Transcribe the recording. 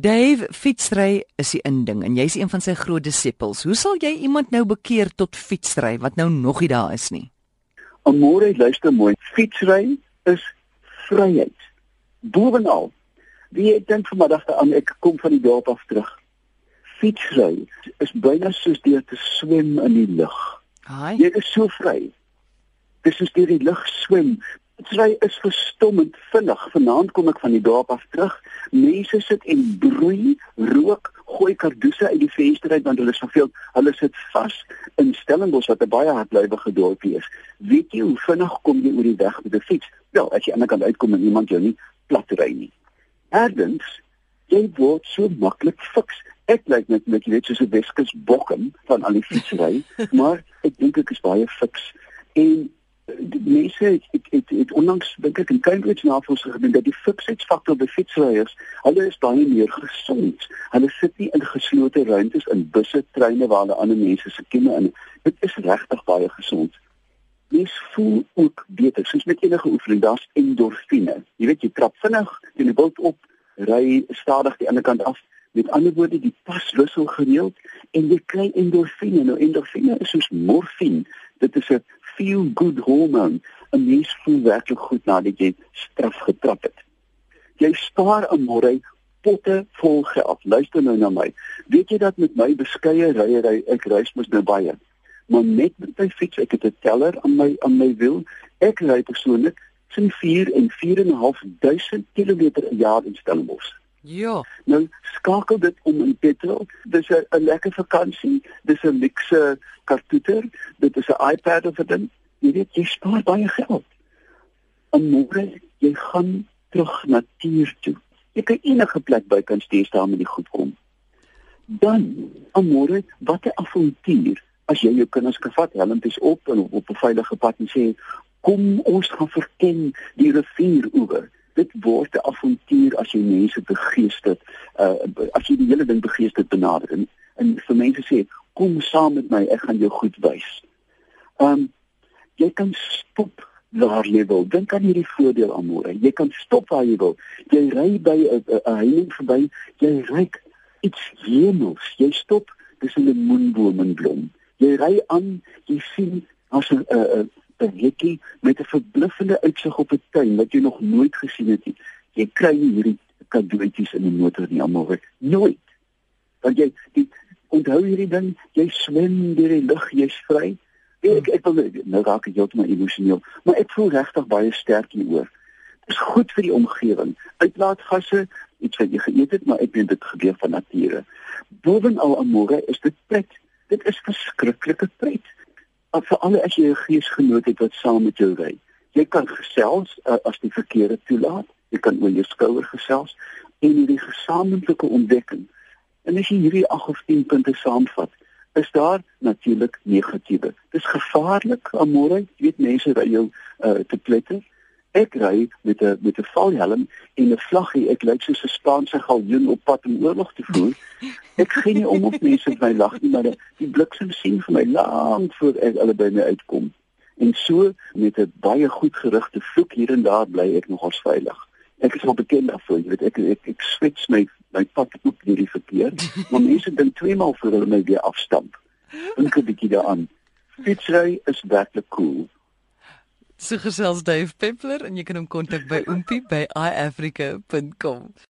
Dave, fietsry is die inding en jy's een van sy groot disippels. Hoe sal jy iemand nou bekeer tot fietsry wat nou nog nie daar is nie? Amore, luister mooi. Fietsry is vryheid. Bovenal. Wie ek dink vanmiddag aan ek kom van die dorp af terug. Fietsry is byna soos deur te swem in die lug. Jy is so vry. Dis soos deur die lug swem. Fietsry is verstommend vinnig. Vanaand kom ek van die dorp af terug. Mense sit en broei, rook, gooi kardoese uit die venster uit want hulle is verveeld. Hulle sit vas in Stellenbosch wat 'n baie hardlywige dorpie is. Weet jy hoe vinnig kom jy oor die weg met 'n fiets? Wel, as jy aan die kant uitkom en iemand jou nie plat ry nie. Erdens, jy word so maklik fiks. Ek lyk net met jy weet soos 'n Weskus bokkem van al die fietsry, maar ek dink ek is baie fiks en mense het het, het, het onlangs dink ek in Cambridge navorsing gedoen dat die fiksheidsfaktor by fietsryers, hulle is baie meer gesond. Hulle sit nie in geslote ruimtes in busse, treine waar hulle ander mense se kieme in. Dit is regtig baie gesond. Mens voel ook beter, soos met enige oefening, daar's endorfine. Jy weet jy trap vinnig, jy wild op, ry stadig die ander kant af. Met ander woorde, die pas wissel gereeld en jy kry endorfine. Nou endorfine is soos morfine. Dit is 'n feel good hormone. 'n Mens voel werklik goed nadat jy straf getrap het. Jy spaar 'n môre potte vol geld. Luister nou na my. Weet jy dat met my beskeie ryery ek reis mos nou baie. Maar net met my fiets, ek het 'n teller aan my aan my wiel. Ek ry persoonlik sien 4 en 4 en 'n half duisend kilometer per jaar in Stellenbosch. Ja. Nou skakel dit om in petrol. Dis 'n 'n lekker vakansie. Dis 'n luxe kartoeter. Dit is 'n iPad of dit. Jy weet jy spaar baie geld. En môre jy gaan terug natuur toe. Jy kan enige plek by kan stuur staan met die goed kom. Dan, môre, wat 'n avontuur as jy jou kinders kan vat, helmpies op en op 'n veilige pad en sê kom ons gaan verken die rivier oor dit word 'n avontuur as jy mense begeester uh as jy die hele ding begeester benader en, en vir mense sê kom saam met my ek gaan jou goed wys. Um jy kan stop jy wil. Dink aan hierdie voordeel amore. Jy kan stop waar jy wil. Jy ry by 'n heining verby, jy ryk iets hemels. Jy stop dis 'n lemoenboom en blom. Jy ry aan, jy sien as 'n 'n 'n hekkie met 'n verbluffende uitsig op 'n tuin wat jy nog nooit gesien het nie. Jy kry hierdie kadoetjies in die motor nie almal nooit. Want jy die, onthou hierdie ding, jy swem deur die lug, jy's vry. Ek ek wil nou raak ek heeltemal emosioneel, maar ek voel regtig baie sterk hieroor. Dit is goed vir die omgewing. Uitlaatgasse, iets wat jy geëet het, maar ek weet dit gebeur van nature. Bovenal amore is dit pret. Dit is verskriklike pret vir alle as jy 'n geesgenoot het wat saam met jou ry. Jy kan gesels uh, as die verkeerde toelaat. Jy kan oor jou skouer gesels en hierdie gesamentlike ontdekking. En as jy hierdie 8 of 10 punte saamvat, is daar natuurlik negatiewe. Dis gevaarlik, amore, jy weet mense ry jou uh, te pletter ek ry met 'n met 'n valhelm en 'n vlaggie. Ek lyk soos 'n Spaanse galjoen op pad om oorlog te voer. Ek gee nie om op mense wat my lag nie, maar die, die bliksem sien vir my lank voor ek hulle by my uitkom. En so met 'n baie goed gerigte vloek hier en daar bly ek nogals veilig. Ek is wel bekend daarvoor, jy weet ek ek, ek swets my my pad op hierdie verkeer, maar mense dink twee maal voor hulle my weer afstamp. Dink 'n bietjie daaraan. Fietsry is werklik cool. So gesels Dave Peppler en jy kan hom kontak by oompie by iafrica.com.